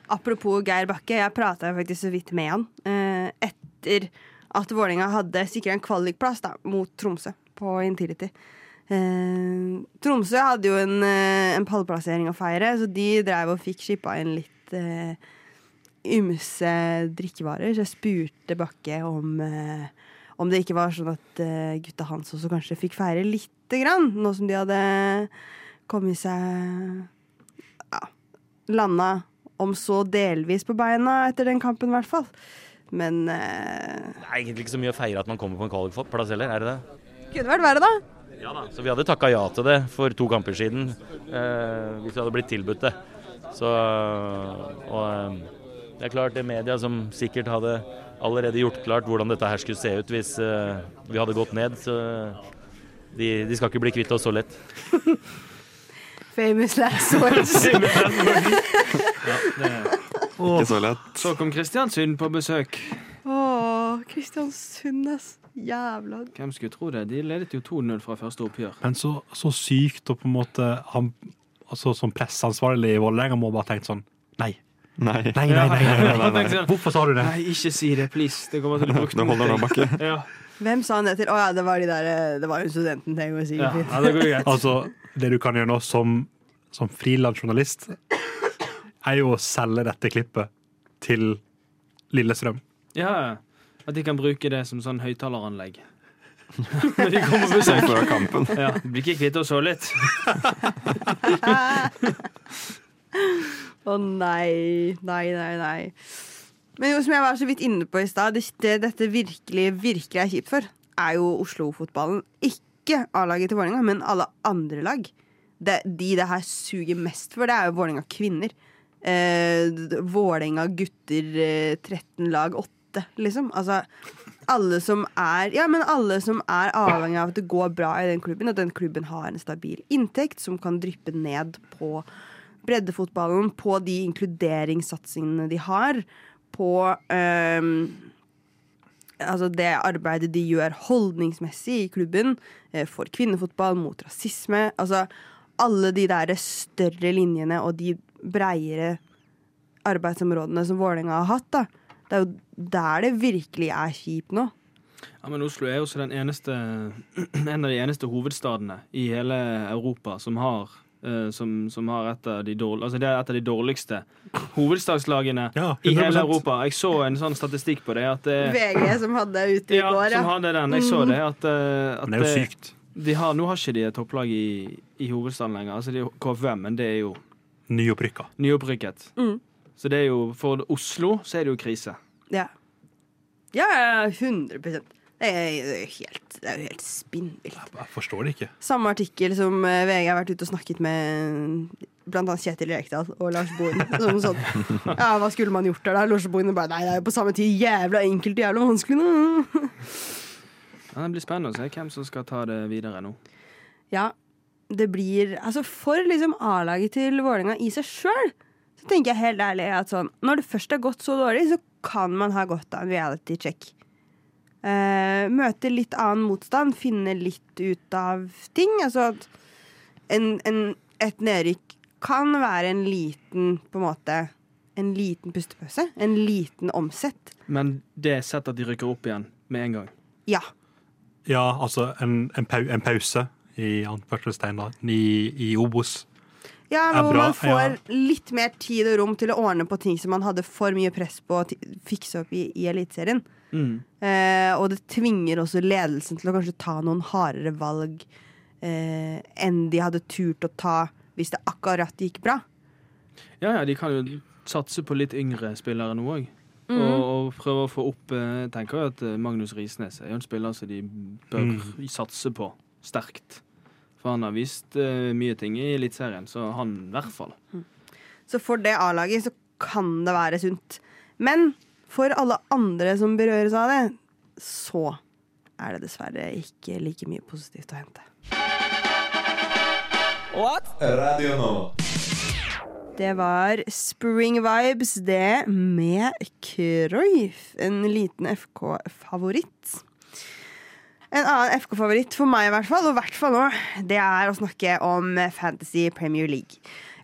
Apropos Geir Bakke, jeg prata faktisk så vidt med han eh, etter at Vålerenga hadde sikra en kvalikplass da, mot Tromsø på Intility. Eh, Tromsø hadde jo en, eh, en pallplassering å feire, så de drev og fikk skippa inn litt eh, ymse drikkevarer. Så jeg spurte Bakke om, eh, om det ikke var sånn at eh, gutta hans også kanskje fikk feire lite grann, nå som de hadde kommet seg ja, landa om så delvis på beina etter den kampen, i hvert fall. Men eh, Det er egentlig ikke så mye å feire at man kommer på en kvalikplass heller, er det det? kunne vært verre, da. Ja da. Så vi hadde takka ja til det for to kamper siden, eh, hvis vi hadde blitt tilbudt det. Så Og eh, det er klart, det media som sikkert hadde allerede gjort klart hvordan dette her skulle se ut hvis uh, vi hadde gått ned, så de, de skal ikke bli kvitt oss så lett. *laughs* Famous last words. *laughs* Ikke så lett. Så kom Kristiansund på besøk. Å, Kristiansund, ass. Jævla Hvem skulle tro det? De ledet jo 2-0 fra første oppgjør. Men så, så sykt, og på en måte han, altså, Som presseansvarlig i Vålerenga må bare tenkt sånn Nei, Nei. Nei, nei, nei, nei, *laughs* sånn, Hvorfor sa du det? Nei, ikke si det, please. Det kommer til å bli *laughs* brukt Det holder Bakke. *laughs* Ja. Hvem sa han det til? Å ja, det var de der eh, Det var jo studenten. Det går Ja, sikkert fint. ja, det går greit. Altså, det du kan gjøre nå som, som frilansjournalist, er jo å selge dette klippet til Lillestrøm. Ja, At de kan bruke det som sånn høyttaleranlegg. Når de kommer på besøk. Før kampen. Ja, Blir ikke kvitt oss så litt. Å nei, nei, nei, nei. Men som jeg var så vidt inne på i stad, det dette virkelig, virkelig er kjipt for, er jo Oslo-fotballen. Ikke A-laget til Vålerenga, men alle andre lag. Det, de det her suger mest for, det er jo Vålerenga kvinner. Eh, Vålerenga gutter eh, 13 lag 8, liksom. Altså alle som er Ja, men alle som er avhengig av at det går bra i den klubben, at den klubben har en stabil inntekt som kan dryppe ned på breddefotballen, på de inkluderingssatsingene de har, på ehm, altså det arbeidet de gjør holdningsmessig i klubben eh, for kvinnefotball, mot rasisme. Altså alle de der større linjene og de breiere arbeidsområdene som Vålerenga har hatt. da. Det er jo der det virkelig er kjipt nå. Ja, men Oslo er jo også eneste, *clears throat* en av de eneste hovedstadene i hele Europa som har eh, som, som har et av de dårlig, altså det er et av de dårligste hovedstadslagene Ja, i hele Europa. Jeg så en sånn statistikk på det. At det VG som hadde ute i ja, går, ja. som hadde den. Jeg så det. At, eh, at det er jo sykt. De har, nå har ikke de et topplag i, i hovedstaden lenger. Altså de er KFM, men det er jo Nyopprykka. nyopprykket. Mm. Så det er jo, for Oslo så er det jo krise. Ja, ja 100 Det er, jo helt, det er jo helt spinnvilt. Jeg forstår det ikke. Samme artikkel som eh, VG har vært ute og snakket med blant annet Kjetil Rekdal og Lars Bohin. Som sånn, ja, hva skulle man gjort der? da? Lars Bohin bare Nei, det er jo på samme tid jævla enkelt og jævla vanskelig. nå». *laughs* Ja, det blir spennende å se hvem som skal ta det videre nå. Ja, det blir Altså, for liksom A-laget til Vålerenga i seg sjøl, så tenker jeg helt ærlig at sånn Når det først har gått så dårlig, så kan man ha godt av en reality check. Eh, møte litt annen motstand, finne litt ut av ting. Altså at en, en, et nedrykk kan være en liten, på en måte En liten pustepause. En liten omsett. Men det er sett at de rykker opp igjen med en gang. Ja. Ja, altså en, en, pau en pause i anførselstegn i, i Obos. Ja, men hvor man får litt mer tid og rom til å ordne på ting som man hadde for mye press på å fikse opp i, i Eliteserien. Mm. Eh, og det tvinger også ledelsen til å kanskje ta noen hardere valg eh, enn de hadde turt å ta hvis det akkurat gikk bra. Ja, ja, de kan jo satse på litt yngre spillere nå òg. Mm. Og, og prøve å få opp eh, Jeg tenker jo at eh, Magnus Risnes er jo en spiller som de bør Mm. satse på sterkt. For han har vist uh, mye ting i Eliteserien, så han i hvert fall. Så for det A-laget så kan det være sunt. Men for alle andre som berøres av det, så er det dessverre ikke like mye positivt å hente. Radio nå. Det var Spring Vibes, det med Cruyff. En liten FK-favoritt. En annen FK-favoritt for meg, i hvert fall, og i hvert fall nå, det er å snakke om Fantasy Premier League.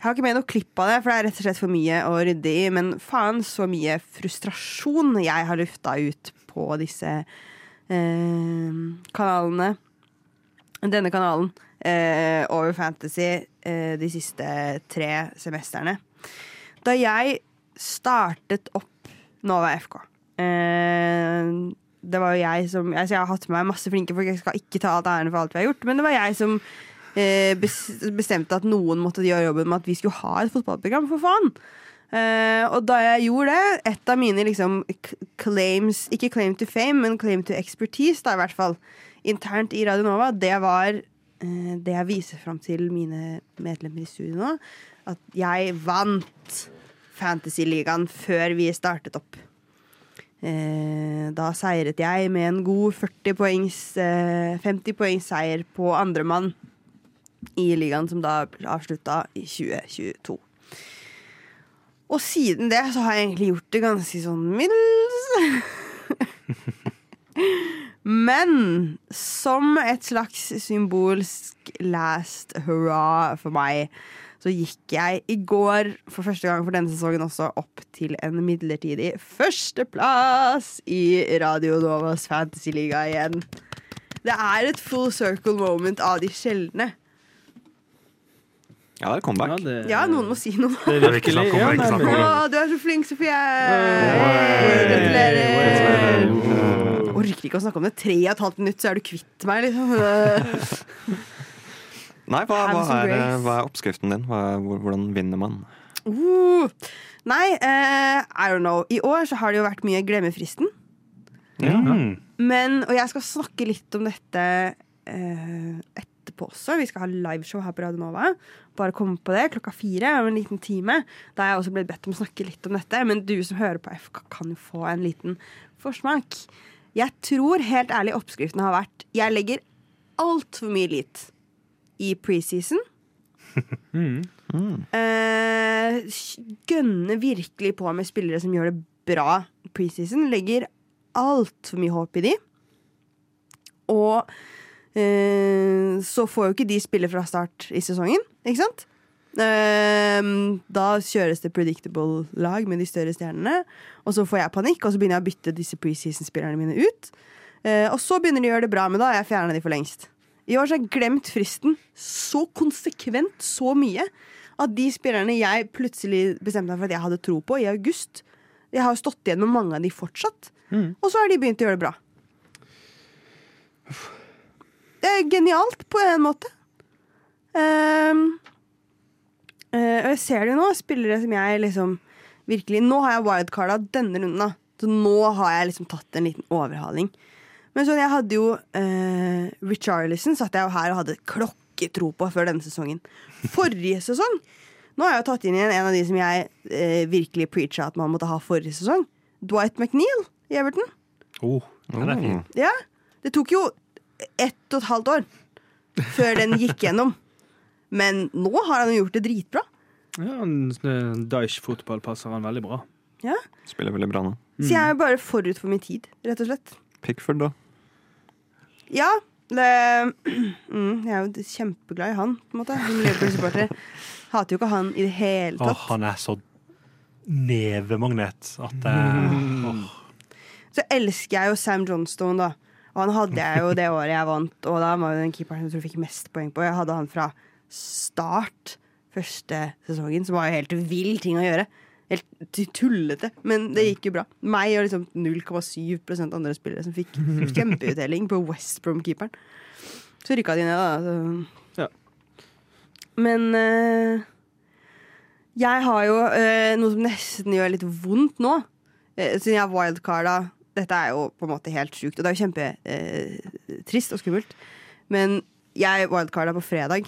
Jeg har ikke med noe klipp av det, for det er rett og slett for mye å rydde i. Men faen så mye frustrasjon jeg har lufta ut på disse eh, kanalene. Denne kanalen eh, over Fantasy eh, de siste tre semestrene. Da jeg startet opp Nova FK eh, Det var jo jeg som altså Jeg har hatt med meg masse flinke folk, jeg skal ikke ta alt æren for alt vi har gjort, men det var jeg som bestemte at noen måtte gjøre jobben med at vi skulle ha et fotballprogram, for faen. Uh, og da jeg gjorde det, et av mine liksom claims Ikke claim to fame, men claim to expertise, da i hvert fall, internt i Radio Nova, det var uh, det jeg viser fram til mine medlemmer i studio nå, at jeg vant Fantasyligaen før vi startet opp. Uh, da seiret jeg med en god 40 poengs, eh, 50 poengs seier på andremann i ligaen, som da avslutta i 2022. Og siden det så har jeg egentlig gjort det ganske sånn middels. *laughs* Men som et slags symbolsk last hurra for meg, så gikk jeg i går for første gang for denne sesongen også opp til en midlertidig førsteplass i Radio Novas Fantasyliga igjen. Det er et full circle moment av de sjeldne. Ja, det er comeback. Ja, noen må si noe. Det er virkelig ja, det. Å, du er så flink, Sofie! Gratulerer! Jeg Orker ikke å snakke om det. Tre og et halvt minutt, så er du kvitt meg, liksom. *laughs* Nei, hva, hva, er, hva er oppskriften din? Hva, er- hvordan vinner man? Uh, nei, uh, I don't know. I år så har det jo vært mye Glemmefristen. Mm. Men, og jeg skal snakke litt om dette uh, etterpå også. Vi skal ha liveshow her på Radio Nova. Bare komme på det klokka fire om en liten time. Da har jeg også blitt bedt om å snakke litt om dette. Men du som hører på FK, kan jo få en liten forsmak. Jeg tror helt ærlig oppskriften har vært Jeg legger altfor mye lit i preseason. *laughs* Eh, gønner virkelig på med spillere som gjør det bra preseason. Legger altfor mye håp i de. Og så får jo ikke de spille fra start i sesongen, ikke sant? Eh, da kjøres det predictable lag med de større stjernene. Og så får jeg panikk, og så begynner jeg å bytte disse preseason-spillerne mine ut. Eh, og så begynner de å gjøre det bra, men da har jeg fjerna de for lengst. I år så har jeg glemt fristen så konsekvent, så mye, at de spillerne jeg plutselig bestemte meg for at jeg hadde tro på i august Jeg har jo stått igjen med mange av de fortsatt. Og så har de begynt å gjøre det bra. Det er genialt på en måte. Ehm, eh, og jeg ser det jo nå, spillere som jeg liksom virkelig Nå har jeg wildcarda denne runden, da. Så nå har jeg liksom tatt en liten overhaling. Men sånn, jeg hadde jo uh, Richarlison satt jeg jo her og hadde klokketro på før denne sesongen. Forrige sesong Nå har jeg jo tatt inn igjen en av de som jeg eh, virkelig preacha at man måtte ha forrige sesong. Dwight McNeil i Everton. Oh, den er fin. Ja, Det tok jo ett og et halvt år før den gikk gjennom. Men nå har han gjort det dritbra. Ja, han- eh, Daesh-fotball passer han veldig bra. Ja. Spiller veldig bra nå. Så jeg er bare forut for min tid, rett og slett. Pickford, da. Ja, det *clears throat* mm, Jeg er jo kjempeglad i han, på en måte. Som Liverpool-supporter. Hater jo ikke han i det hele Åh, tatt. han er så nevemagnet at det mm. Så elsker jeg jo Sam Johnstone, da. Og han hadde jeg jo det året jeg vant, og da var jo den keeperen som jeg tror fikk mest poeng på. Jeg hadde han fra start første sesongen, som var jo helt vill ting å gjøre. Helt tullete, men det gikk jo bra. Meg og liksom 0,7% andre spillere som fikk kjempeutdeling på West Brom-keeperen. Så rykka de ned, da. Ja. Men eh, jeg har jo eh, noe som nesten gjør litt vondt nå. Eh, siden jeg har wildcarda Dette er jo på en måte helt sjukt, og det er jo kjempetrist og skummelt. Men jeg wildcarda på fredag.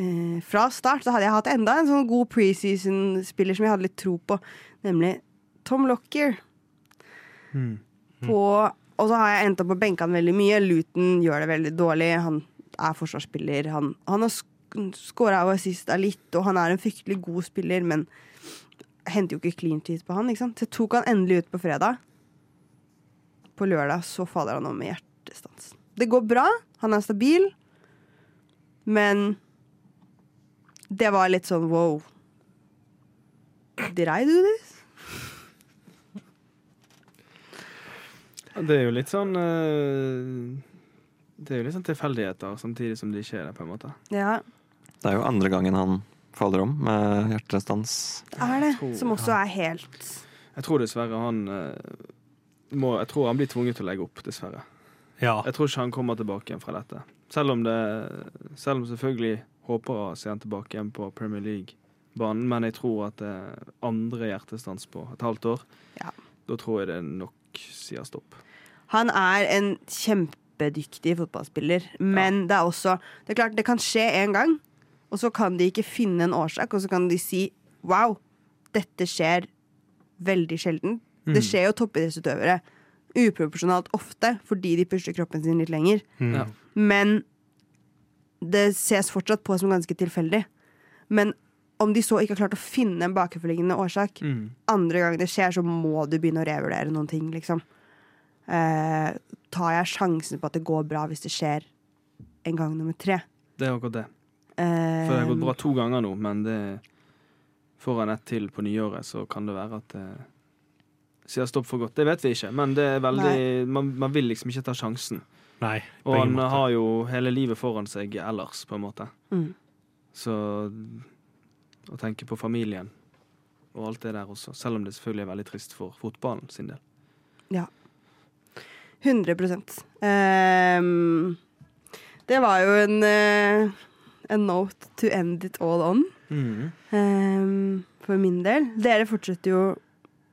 Eh, fra start så hadde jeg hatt enda en sånn god preseason-spiller som jeg hadde litt tro på, nemlig Tom Lockyer. På, og så har jeg endt opp på benkene veldig mye. Luton gjør det veldig dårlig. Han er forsvarsspiller. Han, han har skåra av assist av litt, og han er en fryktelig god spiller, men henter jo ikke clean cheat på han. Så jeg tok han endelig ut på fredag. På lørdag så faller han om med hjertestans. Det går bra, han er stabil, men det var litt sånn wow. Did I do this? Det er jo litt sånn eh, Det er jo litt sånn tilfeldigheter samtidig som det ikke er det, på en måte. Ja, Det er jo andre gangen han faller om med hjertestans. det er det. Som også er helt Jeg tror dessverre han eh, må Jeg tror han blir tvunget til å legge opp, dessverre. Ja. Jeg tror ikke han kommer tilbake igjen fra dette. Selv om det Selv om selvfølgelig håper å se han tilbake igjen på Premier League-banen, men jeg tror at det er andre hjertestans på et halvt år. Ja. Da tror jeg det nok sier stopp. Han er en kjempedyktig fotballspiller, men det er også Det er klart, det kan skje en gang, og så kan de ikke finne en årsak, og så kan de si wow, dette skjer veldig sjelden. Det skjer jo toppidrettsutøvere uproporsjonalt ofte fordi de pusher kroppen sin litt lenger. Mm. Ja. Men det ses fortsatt på som ganske tilfeldig. Men om de så ikke har klart å finne en bakenforliggende årsak, Mm. andre gang det skjer, så må du begynne å revurdere noen ting, liksom. eh, tar jeg sjansen på at det går bra hvis det skjer en gang nummer tre. Det er akkurat det. Eh, For det har gått bra to ganger nå, men det får han ett til på nyåret, så kan det være at det sier stopp for godt. Det vet vi ikke, men det er veldig, man, man vil liksom ikke ta sjansen. Nei, Og han måte. har jo hele livet foran seg ellers, på en måte. Mm. Så å tenke på familien og alt det der også, selv om det selvfølgelig er veldig trist for fotballen sin del. Ja. 100% Ehm, Det var jo en, uh, A note to end it all on. Ehm, for min del. Dere fortsetter jo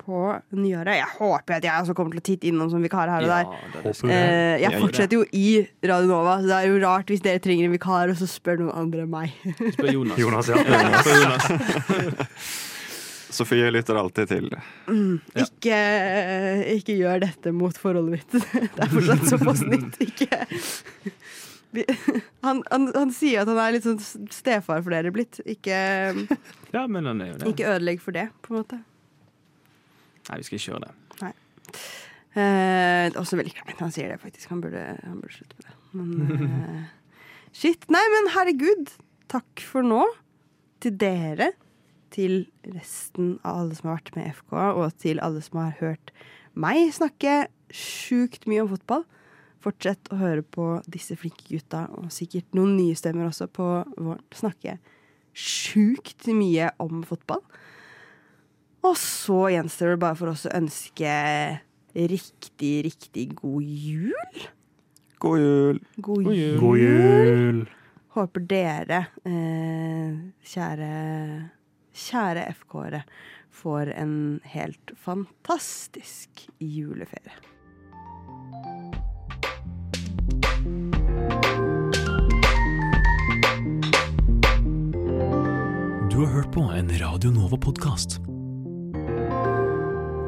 på nyåret. Jeg håper at jeg også kommer til å titte innom som vikar her og Ja, der. det er det Eh, jeg Ja, ja. fortsetter jo i Radio Nova, så det er jo rart hvis dere trenger en vikar, og så spør noen andre enn meg. Spør Jonas. Jonas, ja. Jonas. *laughs* Sofie lytter alltid til. Ikke, ikke gjør dette mot forholdet mitt. *laughs* Det er fortsatt såpass nytt. Ikke han, han, han sier at han er litt sånn stefar for dere blitt. Ikke, Ja, men han jo det. ikke ødelegg for det, på en måte. Nei, vi skal ikke gjøre det. Eh, det er også veldig kleint. Han sier det faktisk. Han burde, han burde slutte med det. Men eh, *laughs* shit. Nei, men herregud. Takk for nå. Til dere. Til resten av alle som har vært med i FK, og til alle som har hørt meg snakke sjukt mye om fotball. Fortsett å høre på disse flinke gutta, og sikkert noen nye stemmer også på våren. Snakke sjukt mye om fotball. Og så gjenstår det bare for oss å ønske riktig, riktig god jul. God jul! God jul. God jul! Håper dere, eh, kjære, kjære FK-ere, får en helt fantastisk juleferie. Du har hørt på en Radio Nova-podkast.